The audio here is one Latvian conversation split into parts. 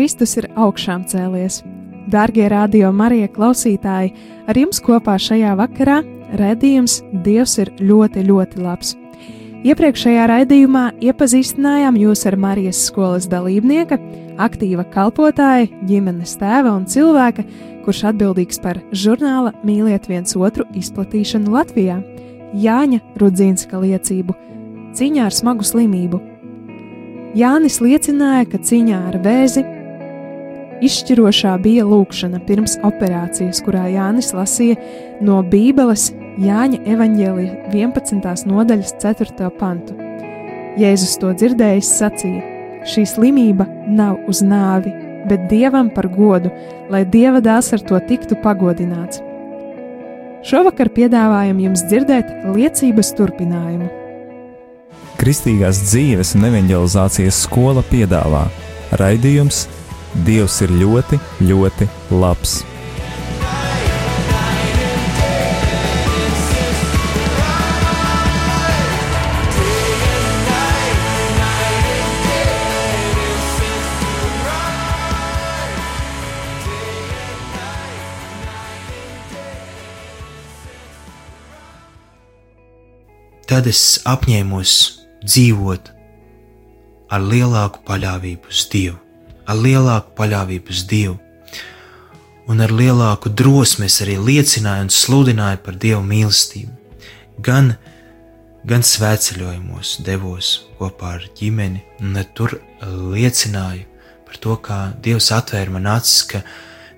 Kristus ir augšām cēlies. Darbie radio Marija klausītāji, ar jums kopā šajā vakarā redzējums Dievs ir ļoti, ļoti labs. Iepriekšējā raidījumā iepazīstinājām jūs ar Marijas skolas dalībnieka, aktīva kalpotāja, ģimenes tēva un cilvēka, kurš atbildīgs par žurnāla Mīliet viens otru izplatīšanu Latvijā, Jāņa Rudzīnska liecību cīņā ar smagu slimību. Jānis liecināja, ka cīņā ar vēzi Izšķirošā bija lūkšana pirms operācijas, kurā Jānis lasīja no Bībeles Jāņa evanģēlija 11. nodaļas 4. pantu. Jēzus to dzirdējis, sacīja: Šī slimība nav uz nāvi, bet dievam par godu, lai dieva dēls ar to tiktu pagodināts. Šovakar piedāvājam jums dzirdēt liecības turpinājumu. Kristīgās dzīves un evanģelizācijas skola piedāvā raidījums Dievs ir ļoti, ļoti labs. Tad es apņēmos dzīvot ar lielāku paļāvību uz Dievu, ar lielāku paļāvību uz Dievu, un ar lielāku drosmi es arī liecināju un sludināju par Dieva mīlestību. Gan, gan svētceļojumos devos kopā ar ģimeni, un tur liecināju par to, kā Dievs atvēra man acis, ka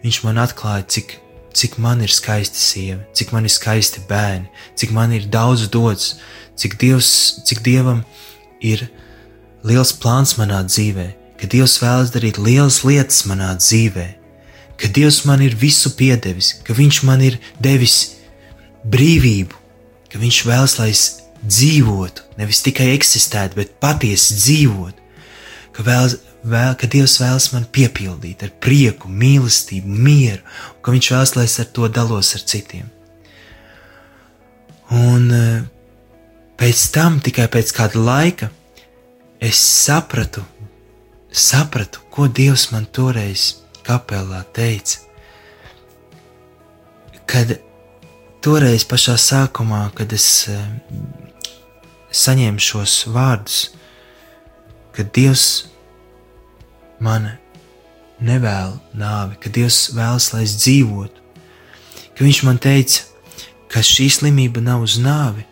Viņš man atklāja, cik, cik man ir skaista sieva, cik man ir skaisti bērni, cik man ir daudz dots, cik, Dievs, cik Dievam ir liels plāns manā dzīvē, ka Dievs vēlas darīt lielas lietas manā dzīvē, ka Dievs man ir visu piedevis, ka Viņš man ir devis brīvību, ka Viņš vēlas, lai es dzīvotu, nevis tikai eksistētu, bet patiesi dzīvotu, ka, vēlas, vēl, ka Dievs vēlas man piepildīt ar prieku, mīlestību, mieru, un ka Viņš vēlas, lai es ar to dalos ar citiem. Un eh, pēc tam, tikai pēc kāda laika, es sapratu, sapratu, ko Dievs man toreiz kapelā teica. Kad toreiz pašā sākumā, kad es eh, saņēmu šos vārdus, kad Dievs man nevēl nāvi, ka Dievs vēlas, lai es dzīvotu, ka Viņš man teica, ka šī slimība nav uz nāvi,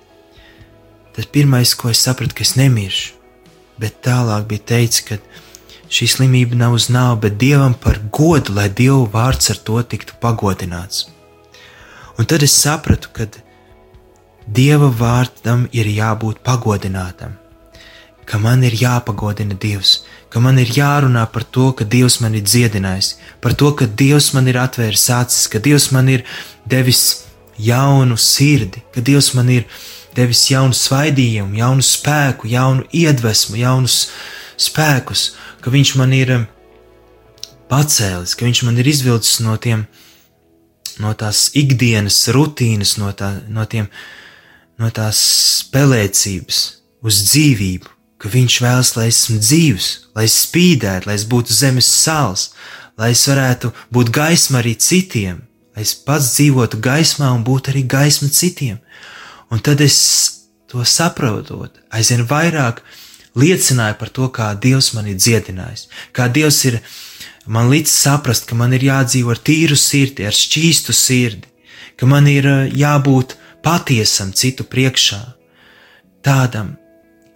tad pirmais, ko es sapratu, ka es nemiršu, bet tālāk bija teicis, ka šī slimība nav uz nāvi, bet Dievam par godu, lai Dieva vārds ar to tiktu pagodināts. Un tad es sapratu, ka Dieva vārdam ir jābūt pagodinātam, ka man ir jāpagodina Dievs, ka man ir jārunā par to, ka Dievs man ir dziedinājis, par to, ka Dievs man ir atvēris acis, ka Dievs man ir devis jaunu sirdi, ka Dievs man ir devis jaunu svaidījumu, jaunu spēku, jaunu iedvesmu, jaunus spēkus, ka Viņš man ir um, pacēlis, ka Viņš man ir izvilcis no tiem, no tās ikdienas rutīnas, no, tā, no, tiem, no tās spēlēcības uz dzīvību, ka Viņš vēlas, lai esmu dzīvs, lai es spīdētu, lai es būtu zemes sāls, lai es varētu būt gaisma arī citiem, lai es pats dzīvotu gaismā un būtu arī gaisma citiem. Un tad es to saprotot, aizvien vairāk liecināju par to, kā Dievs man ir dziedinājis, kā Dievs ir man līdz saprast, ka man ir jādzīvo ar tīru sirdi, ar šķīstu sirdi, ka man ir eh, jābūt patiesam citu priekšā, tādam,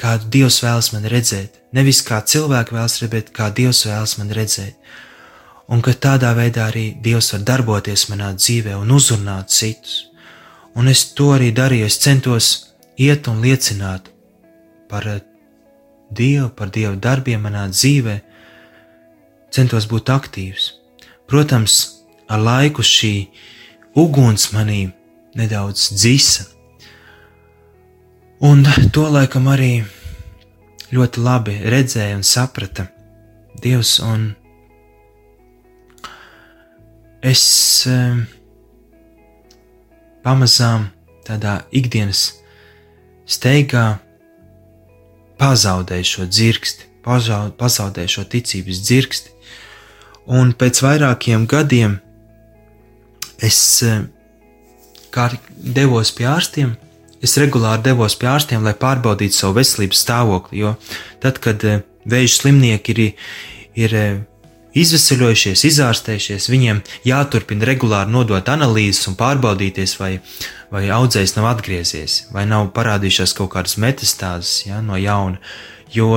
kādu Dievs vēlas man redzēt, nevis kā cilvēki vēlas redzēt, kā Dievs vēlas man redzēt. un ka tādā veidā arī Dievs var darboties manā dzīvē un uzrunāt citus. Un es to arī darīju, es centos iet un liecināt par eh, Dievu, par Dieva darbiem manā dzīvē, centos būt aktīvs. Protams, ar laiku šī uguns manī nedaudz dzisa, un to laikam arī ļoti labi redzēja un saprata Dievs, un es eh, pamazām tādā ikdienas steigā pazaudēju šo dzirksti, pazaudēju šo ticības dzirksti, un pēc vairākiem gadiem es kā devos pie ārstiem, es regulāri devos pie ārstiem, lai pārbaudītu savu veselības stāvokli. Jo tad, kad eh, vēža slimnieki ir, ir eh, izvesaļojušies, izārstējušies, viņiem jāturpina regulāri nodot analīzes un pārbaudīties, vai, vai audzējs nav atgriezies, vai nav parādījušās kaut kādas metastāzes ja, no jauna. Jo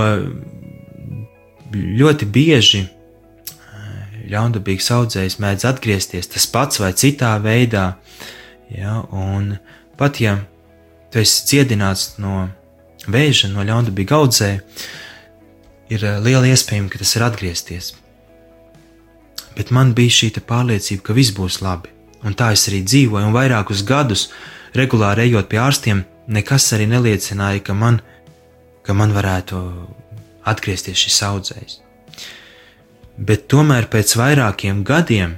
ļoti bieži eh, ļaundabīgs audzējs mēdz atgriezties tas pats vai citā veidā, ja, un pat ja tu esi ciedināts no vēža, no ļaundabīga audzēja, ir eh, liela iespējama, ka tas ir atgriezties. Bet man bija šī pārliecība, ka viss būs labi, un tā es arī dzīvoju, un vairākus gadus regulāri ejot pie ārstiem, nekas arī neliecināja, ka man, ka man varētu atgriezties šis audzējs. Bet tomēr pēc vairākiem gadiem,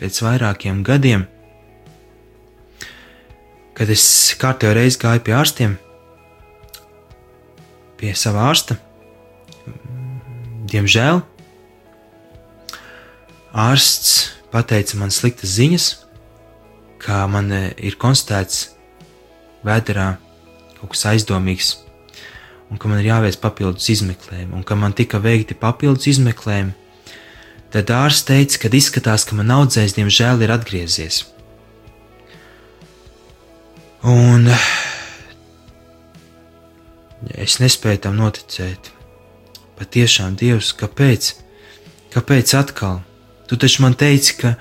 pēc vairākiem gadiem, kad es kārtējo reizi gāju pie ārstiem, pie sava ārsta, Diemžēl ārsts pateica man sliktas ziņas, ka man e, ir konstatēts vēderā kaut kas aizdomīgs, un ka man ir jāveic papildus izmeklējumi, un ka man tika veikti papildus izmeklējumi. Tad ārsts teica, ka izskatās, ka man audzējs diemžēl ir atgriezies. Un es nespēju tam noticēt patiešām, Dievs, kāpēc? Kāpēc atkal? Tu taču man teici, ka,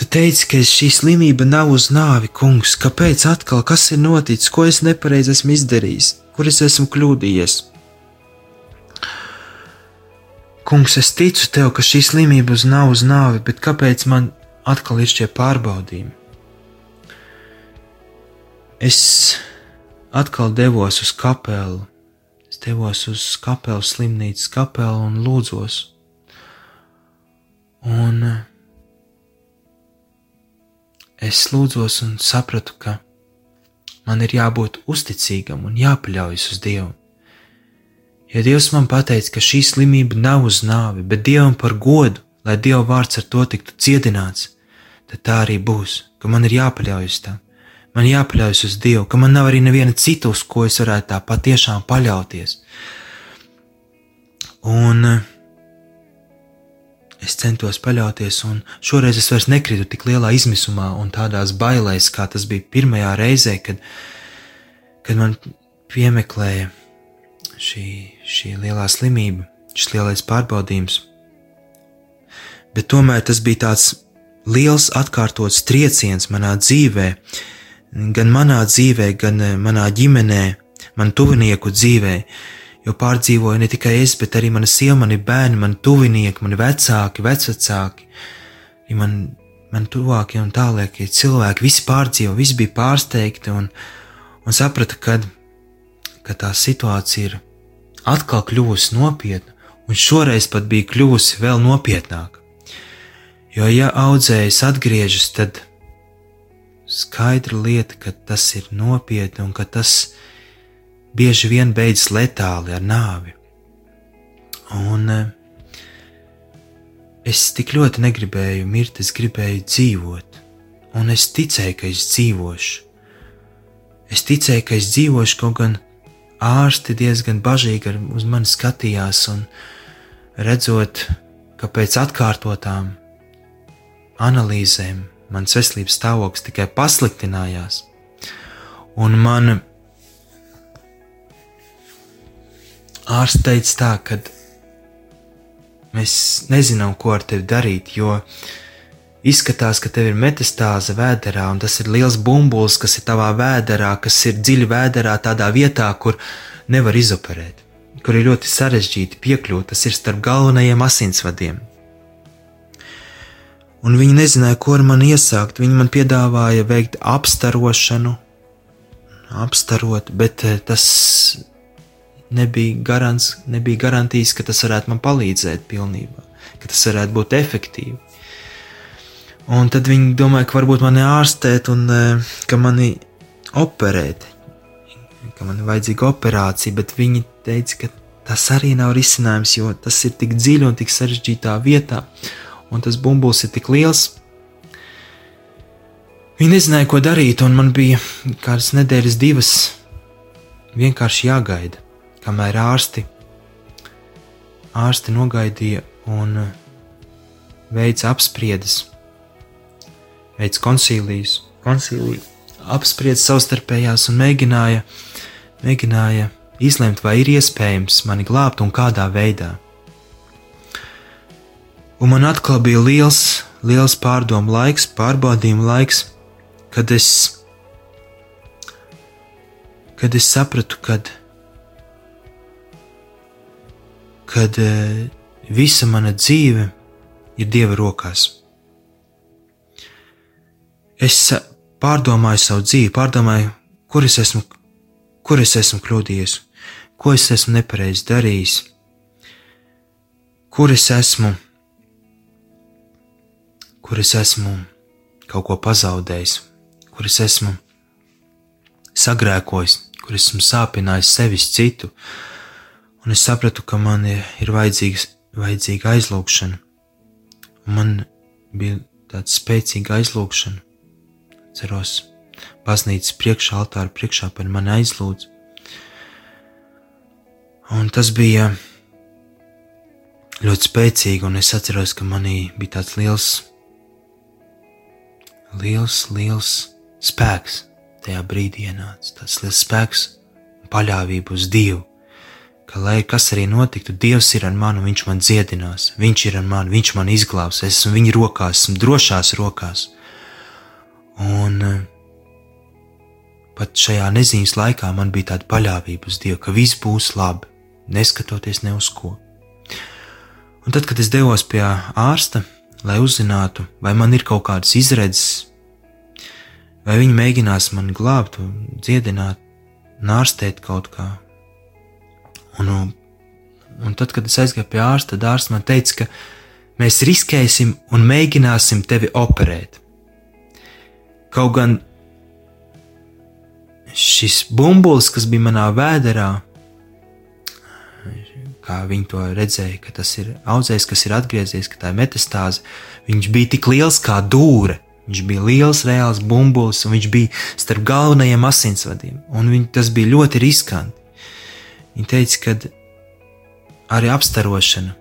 tu teici, ka šī slimība nav uz nāvi, kungs. Kāpēc atkal? Kas ir noticis? Ko es nepareizi esmu izdarījis? Kur es esmu kļūdījies? Kungs, es ticu tev, ka šī slimība nav uz nāvi, bet kāpēc man atkal ir šie pārbaudījumi? Es atkal devos uz kapelu, devos uz kapelu slimnīcas kapelu un lūdzos. Un es lūdzos un sapratu, ka man ir jābūt uzticīgam un jāpaļaujas uz Dievu. Ja Dievs man pateica, ka šī slimība nav uz nāvi, bet Dievam par godu, lai Dieva vārds ar to tiktu cietināts, tad tā arī būs, ka man ir jāpaļaujas tam. Man jāpaļaujas uz Dievu, ka man nav arī neviena cita, uz ko es varētu tā patiešām paļauties. Un eh, es centos paļauties, un šoreiz es vairs nekritu tik lielā izmisumā un tādās bailēs, kā tas bija pirmajā reizē, kad, kad man piemeklēja šī, šī lielā slimība, šis lielais pārbaudījums. Bet tomēr tas bija tāds liels atkārtots trieciens manā dzīvēm gan manā dzīvē, gan eh, manā ģimenē, man tuvinieku dzīvē, jo pārdzīvoju ne tikai es, bet arī mana sieva, mani bērni, mani tuvinieki, mani vecāki, vecvecāki, man, man tuvākie un tālākie cilvēki, visi pārdzīvo, visi bija pārsteigti un, un saprata, ka, ka tā situācija ir atkal kļuvusi nopietna, un šoreiz pat bija kļuvusi vēl nopietnāka. Jo, ja audzējs atgriežas, tad skaidra lieta, ka tas ir nopietni un ka tas bieži vien beidzas letāli ar nāvi. Un eh, es tik ļoti negribēju mirt, es gribēju dzīvot, un es ticēju, ka es dzīvošu. Es ticēju, ka es dzīvošu, kaut gan ārsti diezgan bažīgi uz mani skatījās, un redzot, ka pēc atkārtotām analīzēm mans veselības stāvoklis tikai pasliktinājās. Un man ārsts teica tā, ka mēs nezinām, ko ar tevi darīt, jo izskatās, ka tev ir metastāze vēderā, un tas ir liels bumbulis, kas ir tavā vēderā, kas ir dziļi vēderā, tādā vietā, kur nevar izoperēt, kur ir ļoti sarežģīti piekļūt, tas ir starp galvenajiem asinsvadiem. Un viņi nezināja, ko ar mani iesākt. Viņi man piedāvāja veikt apstarošanu, apstarot, bet eh, tas nebija, garants, nebija garantijas, ka tas varētu man palīdzēt pilnībā, ka tas varētu būt efektīvi. Un tad viņi domāja, ka varbūt mani ārstēt un eh, ka mani operēt, ka man ir vajadzīga operācija, bet viņi teica, ka tas arī nav risinājums, jo tas ir tik dziļi un tik sarežģītā vietā, un tas bumbulis ir tik liels. Viņi nezināja, ko darīt, un man bija kādas nedēļas, divas vienkārši jāgaida, kamēr ārsti, ārsti nogaidīja un veica apspriedes, veica koncīlijas, koncīlijas, apspriedz savstarpējās un mēģināja, mēģināja izlemt, vai ir iespējams mani glābt un kādā veidā. Un man atkal bija liels, liels pārdomu laiks, pārbaudījumu laiks, kad es, kad es sapratu, kad, kad uh, visa mana dzīve ir Dieva rokās. Es pārdomāju savu dzīvi, pārdomāju, kur es esmu, kur es esmu kļūdījies, ko es esmu nepareizi darījis, kur es esmu, kur es esmu kaut ko pazaudējis, kur es esmu sagrēkojis, kur esmu sāpinājis sevis citu, un es sapratu, ka man ir, vajadzīga aizlūgšana. Man bija tāda spēcīga aizlūgšana. Ceros, baznīcas priekšā, altāra priekšā par mani aizlūdz. Un tas bija ļoti spēcīgi, un es atceros, ka manī bija tāds liels, liels, liels spēks tajā brīdī ienāca. Tas liels spēks un paļāvība uz Dievu. Ka, lai kas arī notiktu, Dievs ir ar mani, Viņš man dziedinās, Viņš ir ar mani, Viņš man izglābs, es esmu Viņa rokās, esmu drošās rokās. Un eh, pat šajā neziņas laikā man bija tāda paļāvība uz Dievu, ka viss būs labi, neskatoties ne uz ko. Un tad, kad es devos pie ārsta, lai uzzinātu, vai man ir kaut kādas izredzes, vai viņi mēģinās mani glābt, dziedināt, nārstēt kaut kā. Un, un tad, kad es aizgāju pie ārsta, tad ārsts man teica, ka mēs riskēsim un mēģināsim tevi operēt. Kaut gan šis bumbulis, kas bija manā vēderā, kā viņi to redzēja, ka tas ir audzējs, kas ir atgriezies, ka tā ir metastāze, viņš bija tik liels kā dūre. Viņš bija liels, reāls bumbulis, un viņš bija starp galvenajiem asinsvadiem. Viņ, tas bija ļoti riskanti. Viņa teica, ka arī apstarošana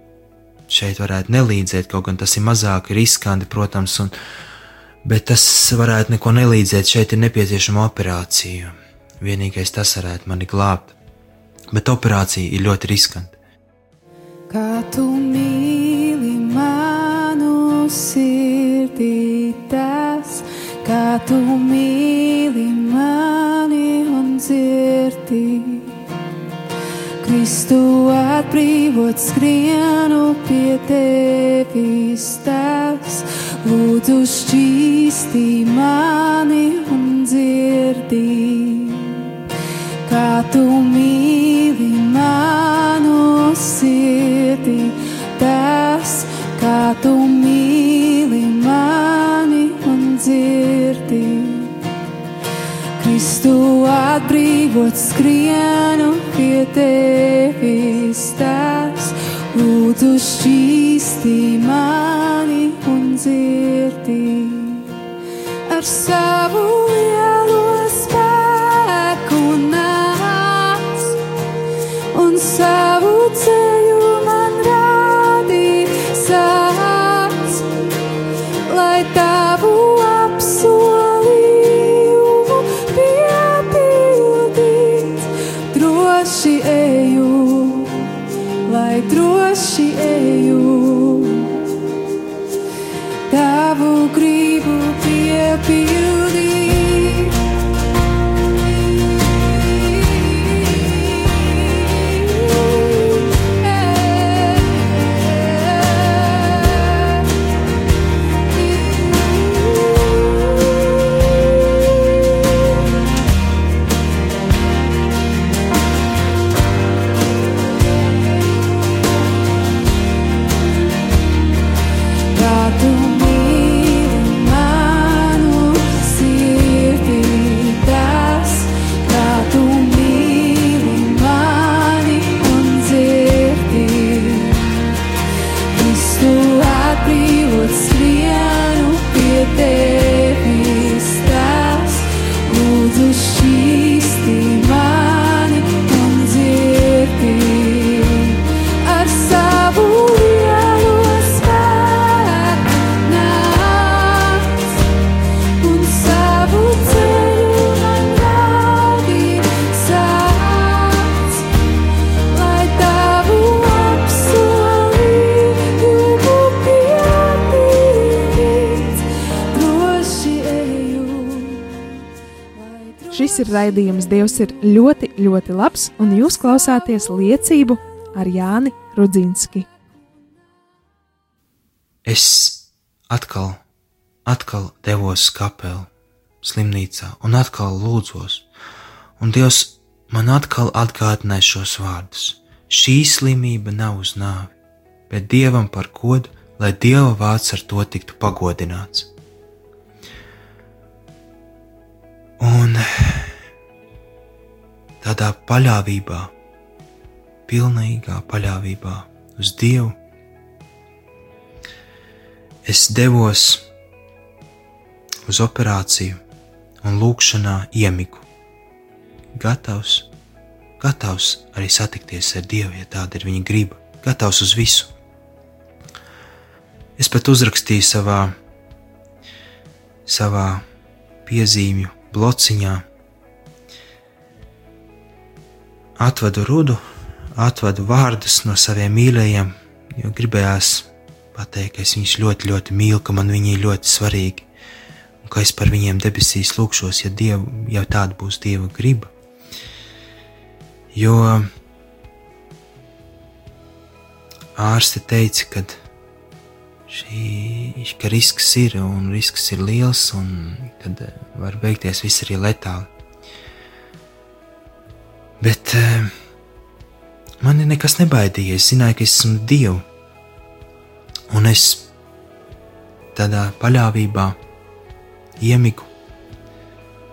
šeit varētu nelīdzēt, kaut gan tas ir mazāk riskanti, protams, un, bet tas varētu neko nelīdzēt. Šeit ir nepieciešama operācija. Vienīgais tas varētu mani glābt. Bet operācija ir ļoti riskanta. Kā tu mīli manu sirdī, tas, kā tu mīli mani un dzirdi. Kristu atbrīvot skrienu pie tevis tas, lūdzu šķīstī mani un dzirdī. Kā tu mīli manu sirdī, tas, kā tu mīli Kristu atbrīvot skrienu pie tevis tas, lūdzu šķīstī mani un dzirdī. Ar savu ir raidījums Dievs ir ļoti, ļoti labs, un jūs klausāties liecību ar Jāni Rudzinski. Es atkal, atkal devos kapelu, slimnīcā, un atkal lūdzos, un Dievs man atkal atgādināja šos vārdus. Šī slimība nav uz nāvi, bet Dievam par godu, lai Dieva vārds ar to tiktu pagodināts. Un tādā paļāvībā, pilnīgā paļāvībā uz Dievu, es devos uz operāciju un lūkšanā iemigu. Gatavs, gatavs arī satikties ar Dievu, ja tāda ir viņa griba, gatavs uz visu. Es pat uzrakstīju savā, savā piezīmju blociņā. Atvedu rudu, atvedu vārdus no saviem mīļajiem, jo gribējās pateikt, ka es viņus ļoti, ļoti mīlu, ka man viņi ir ļoti svarīgi, un ka es par viņiem debesīs lūkšos, ja, dievu, ja tāda būs Dieva griba. Jo ārste teica, ka šī, ka risks ir un risks ir liels, un eh, var beigties viss arī letāli. Bet eh, mani nekas nebaidīja. Es zināju, ka es esmu Dievu, un es tādā paļāvībā iemigu.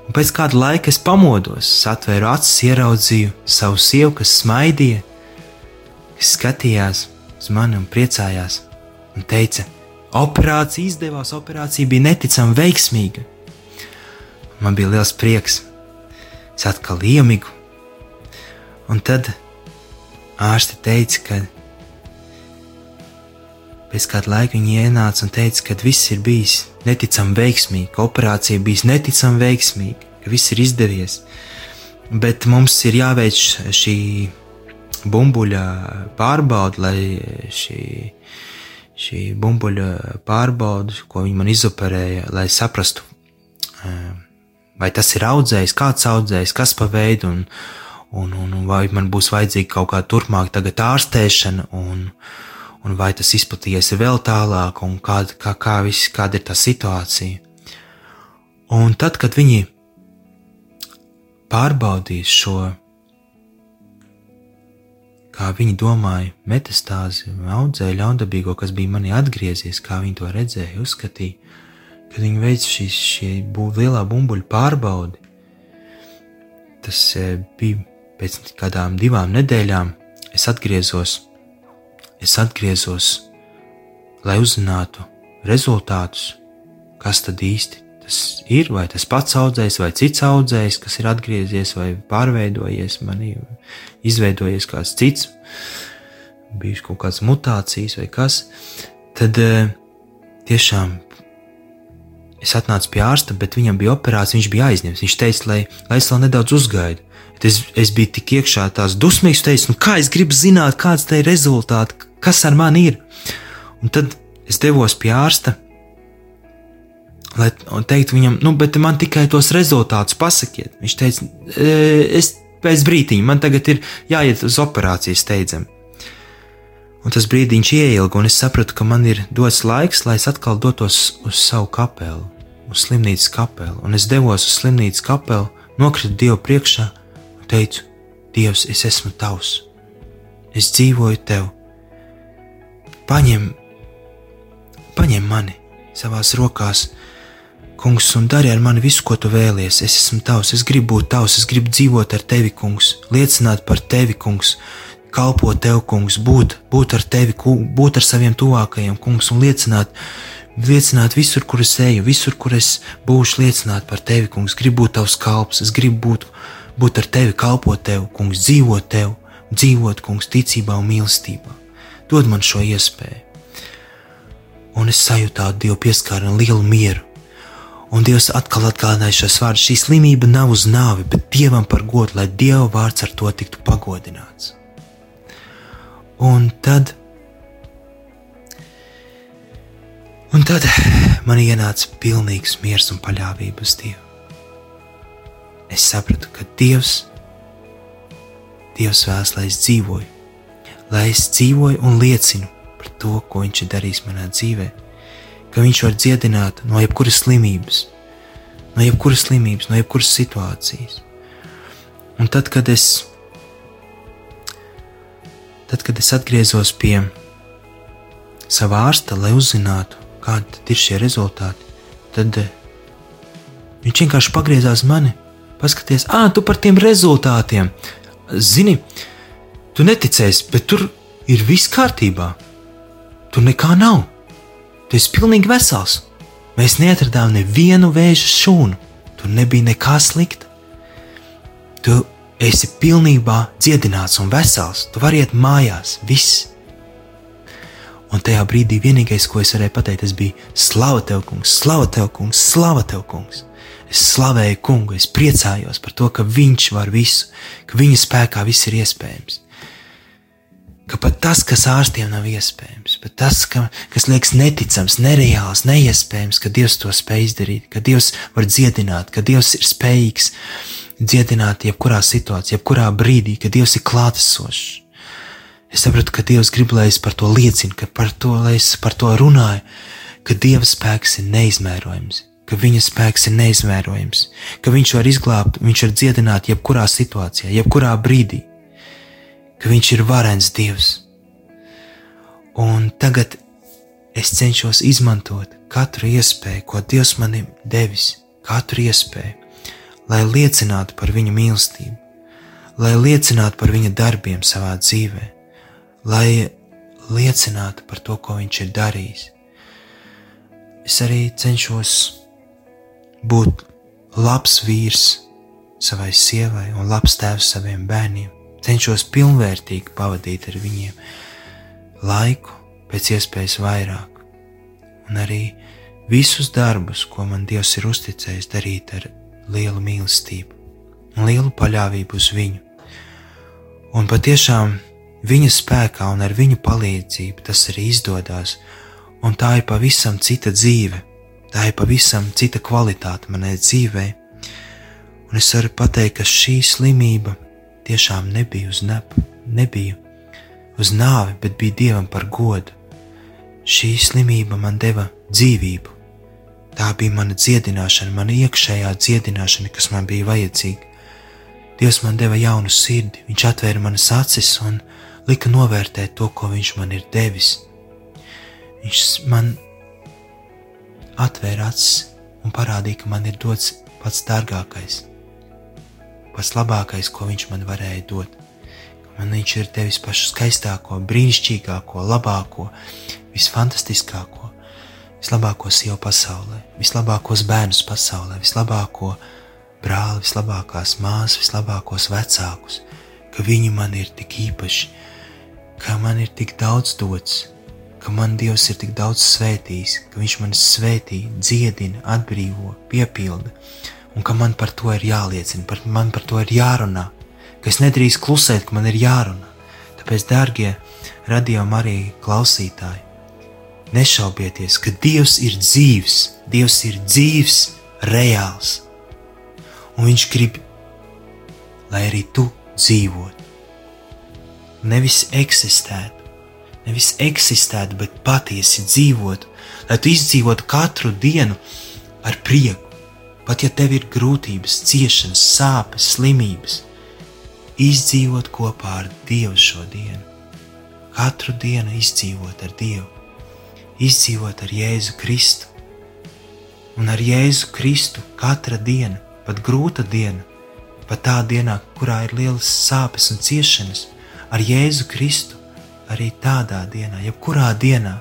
Un pēc kāda laika es pamodos, atvēru acis, ieraudzīju savu sievu, kas smaidīja, kas skatījās uz mani un priecājās, un teica, operācija izdevās, operācija bija neticami veiksmīga. Man bija liels prieks, es atkal iemigu, un tad ārste teica, ka pēc kāda laika viņa ienāca un teica, ka viss ir bijis neticami veiksmīgi, ka operācija bijis neticami veiksmīga, ka viss ir izdevies. Bet mums ir jāveic šī bumbuļa pārbaude, lai šī, šī bumbuļa pārbaude, ko viņi man izoperēja, lai saprastu, eh, vai tas ir audzējs, kāds audzējs, kas pa veidu, un, un, un, vai man būs vajadzīga kaut kāda turpmāk tagad ārstēšana, un, un vai tas izplatījies vēl tālāk, un kāda, kā, kā viss, kāda ir tā situācija. Un tad, kad viņi pārbaudīs šo, kā viņi domāja, metastāzi, audzēju ļaundabīgo, kas bija manī atgriezies, kā viņi to redzēja, uzskatīja, kad viņi veica šīs bū, lielā bumbuļu pārbaudi. Tas e, bija pēc kādām divām nedēļām. Es atgriezos, es atgriezos, lai uzzinātu rezultātus, kas tad īsti tas ir, vai tas pats audzējs, vai cits audzējs, kas ir atgriezies, vai pārveidojies, manī, izveidojies kāds cits, bijis kaut kādas mutācijas vai kas, tad eh, tiešām es atnācu pie ārsta, bet viņam bija operācija, viņš bija aizņemts. Viņš teica, lai, lai es vēl nedaudz uzgaidu. Es, es biju tik iekšā tās dusmīgas, teicu, nu kā es gribu zināt, kāds te ir rezultāts, kas ar mani ir. Un tad es devos pie ārsta, lai un teikt viņam, nu, bet man tikai tos rezultātus pasakiet. Viņš teica, "E, es pēc brīdiņa, man tagad ir jāiet uz operāciju steidzami. Un tas brīdiņš ieilga, un es sapratu, ka man ir dots laiks, lai es atkal dotos uz savu kapelu, uz slimnīcas kapelu. Un es devos uz slimnīcas kapelu, nokritu Dievu priekšā teicu, Dievs, es esmu tavs. Es dzīvoju tev. Paņem, paņem mani savās rokās, kungs, un dari ar mani visu, ko tu vēlies. Es esmu tavs, es gribu būt tavs, es gribu dzīvot ar tevi, kungs, liecināt par tevi, kungs, kalpot tev, kungs, būt, būt ar tevi, būt ar saviem tuvākajiem, kungs, un liecināt, liecināt visur, kur es eju, visur, kur es būšu, liecināt par tevi, kungs. Gribu būt tavs kalps, es gribu būt, būt ar tevi, kalpot tev, kungs, dzīvot tev, dzīvot, kungs, ticībā un mīlestībā. Dod man šo iespēju. Un es sajūtu dievu pieskārienu, lielu mieru. Un Dievs atkal atgādināja šos vārdus: šī slimība nav uz nāvi, bet dievam par godu, lai dieva vārds ar to tiktu pagodināts. Un tad, un tad man ienāca pilnīgs miers un paļāvība uz Dievu. Es sapratu, ka Dievs, Dievs vēlas, lai es dzīvoju, lai es dzīvoju un liecinu par to, ko Viņš ir darījis manā dzīvē, ka Viņš var dziedināt no jebkuras slimības, no jebkuras slimības, no jebkuras situācijas. Un tad, kad es, tad, kad es atgriezos pie sava ārsta, lai uzzinātu, kādi ir šie rezultāti, tad eh, viņš vienkārši pagriezās mani, paskaties, ah, tu par tiem rezultātiem. Zini, tu neticēsi, bet tur ir viss kārtībā. Tur nekā nav. Tu esi pilnīgi vesels. Mēs neatradām nevienu vēža šūnu. Tur nebija nekā slikta. Tu esi pilnībā dziedināts un vesels. Tu vari iet mājās, viss. Un tajā brīdī vienīgais, ko es varēju pateikt, tas bija: Slava tev, kungs, slava tev, kungs, slava tev, kungs. Es slavēju kungu, es priecājos par to, ka viņš var visu, ka viņa spēkā viss ir iespējams. Ka pat tas, kas ārstiem nav iespējams, pat tas, ka, kas liekas neticams, nereāls, neiespējams, ka Dievs to spēj izdarīt, ka Dievs var dziedināt, ka Dievs ir spējīgs dziedināt jebkurā situācijā, jebkurā brīdī, ka Dievs ir klātesošs. Es sapratu, ka Dievs grib, lai es par to liecinu, ka par to, es par to runāju, ka Dieva spēks ir neizmērojams, ka Viņa spēks ir neizmērojams, ka Viņš var izglābt, Viņš var dziedināt jebkurā situācijā, jebkurā brīdī, ka Viņš ir varens Dievs. Un tagad es cenšos izmantot katru iespēju, ko Dievs man ir devis, katru iespēju, lai liecinātu par Viņa mīlestību, lai liecinātu par Viņa darbiem savā dzīvēm lai liecinātu par to, ko viņš ir darījis. Es arī cenšos būt labs vīrs savai sievai un labs tēvs saviem bērniem. Cenšos pilnvērtīgi pavadīt ar viņiem laiku, pēc iespējas vairāk, un arī visus darbus, ko man Dievs ir uzticējis, darīt ar lielu mīlestību un lielu paļāvību uz viņu. Un patiešām viņa spēkā un ar viņa palīdzību tas arī izdodas, un tā ir pavisam cita dzīve, tā ir pavisam cita kvalitāte manai dzīvei. Un es varu pateikt, ka šī slimība tiešām nebija uz nepu, nebija uz nāvi, bet bija dievam par godu. Šī slimība man deva dzīvību. Tā bija mana dziedināšana, mana iekšējā dziedināšana, kas man bija vajadzīga. Dievs man deva jaunu sirdi, viņš atvēra manas acis un lika novērtēt to, ko viņš man ir devis. Viņš man atvēra acis un parādīja, ka man ir dots pats dārgākais, pats labākais, ko viņš man varēja dot. Man viņš ir devis pašu skaistāko, brīnišķīgāko, labāko, visfantastiskāko, vislabāko sievu pasaulē, vislabākos bērnus pasaulē, vislabāko brāli, vislabākās māsas, vislabākos vecākus, ka viņi man ir tik īpaši, ka man ir tik daudz dots, ka man Dievs ir tik daudz svētījis, ka Viņš man svētī, dziedina, atbrīvo, piepilda, un ka man par to ir jāliecina, par man par to ir jārunā, ka es nedrīkst klusēt, ka man ir jārunā. Tāpēc, dārgie radio Marija klausītāji, nešaubieties, ka Dievs ir dzīves, Dievs ir dzīves, reāls. Un Viņš grib, lai arī tu dzīvotu. Nevis eksistētu, nevis eksistētu, bet patiesi dzīvotu, lai tu izdzīvotu katru dienu ar prieku. Pat ja tev ir grūtības, ciešanas, sāpes, slimības, izdzīvot kopā ar Dievu šo dienu. Katru dienu izdzīvot ar Dievu, izdzīvot ar Jēzu Kristu. Un ar Jēzu Kristu katra diena, pat grūta diena, pat tā dienā, kurā ir lielas sāpes un ciešanas, ar Jēzu Kristu arī tādā dienā, jebkurā dienā,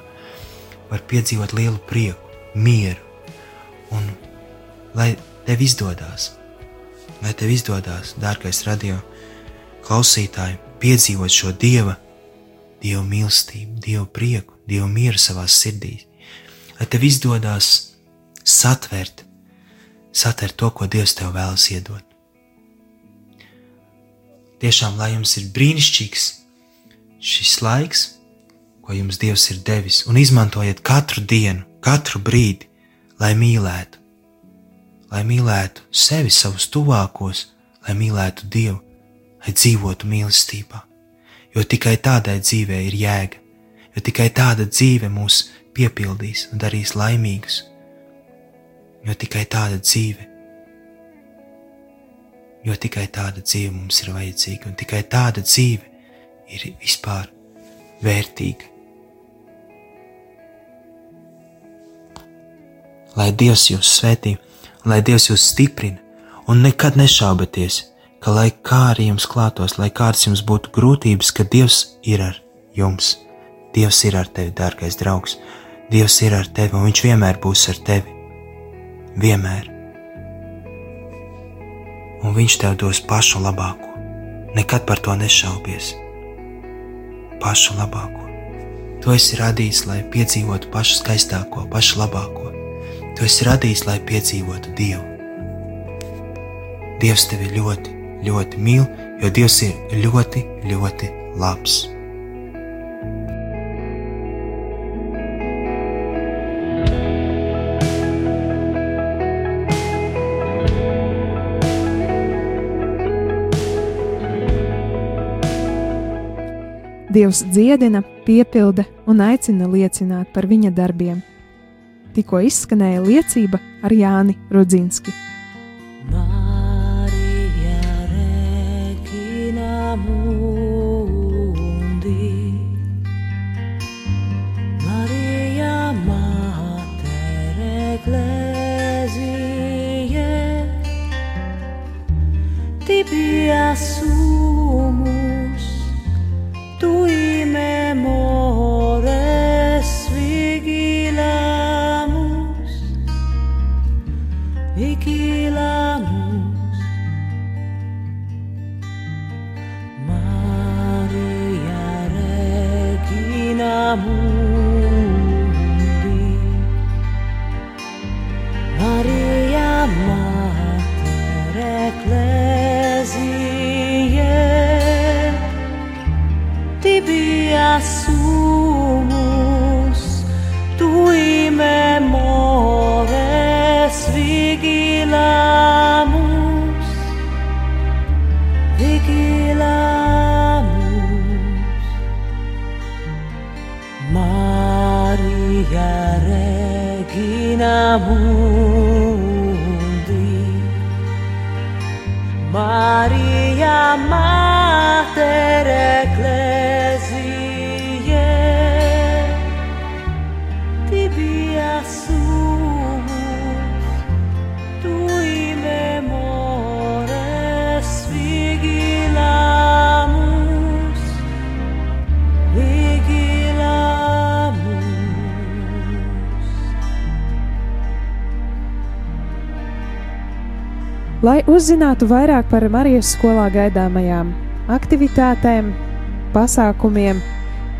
var piedzīvot lielu prieku, mieru un lai tev izdodas, lai tev izdodas, dārgais radio klausītāji, piedzīvot šo dieva, dieva mīlestību, dieva prieku, dieva mieru savā sirdī, lai tev izdodas satvert, satvert to, ko Dievs tev vēlas iedot. Tiešām, lai jums ir brīnišķīgs šis laiks, ko jums Dievs ir devis, un izmantojiet katru dienu, katru brīdi, lai mīlētu, lai mīlētu sevi, savus tuvākos, lai mīlētu Dievu, lai dzīvotu mīlestībā. Jo tikai tādai dzīvei ir jēga, jo tikai tāda dzīve mūs piepildīs un darīs laimīgus. Jo tikai tāda dzīve, jo tikai tāda dzīve mums ir vajadzīga, un tikai tāda dzīve ir vispār vērtīga. Lai Dievs jūs svētī, lai Dievs jūs stiprina, un nekad nešaubieties, ka, lai kā arī jums klātos, lai kādas jums būtu grūtības, ka Dievs ir ar jums. Dievs ir ar tevi, dārgais draugs. Dievs ir ar tevi, un Viņš vienmēr būs ar tevi. Vienmēr. Un Viņš tev dos pašu labāko. Nekad par to nešaubies. Pašu labāko. Tu esi radījis, lai piedzīvotu pašu skaistāko, pašu labāko. Tu esi radījis, lai piedzīvotu Dievu. Dievs tevi ļoti, ļoti mīl, jo Dievs ir ļoti, ļoti labs. Dievs dziedina, piepilda un aicina liecināt par viņa darbiem. Tikko izskanēja liecība ar Jāni Rudzinski. Maria Regina Mundi Maria Mater Ecclesiae Tibia sumus Regina uzzinātu vairāk par Marijas skolā gaidāmajām aktivitātēm, pasākumiem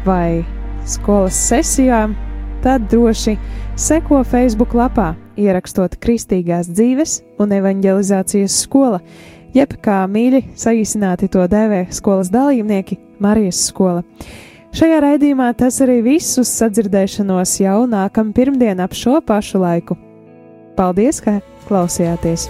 vai skolas sesijām, tad droši seko Facebook lapā, ierakstot Kristīgās dzīves un evanģelizācijas skola, jeb kā mīļi saīsināti to dēvē skolas dalībnieki Marijas skola. Šajā raidījumā tas arī viss uz sadzirdēšanos jau nākamā pirmdiena ap šo pašu laiku. Paldies, ka klausījāties!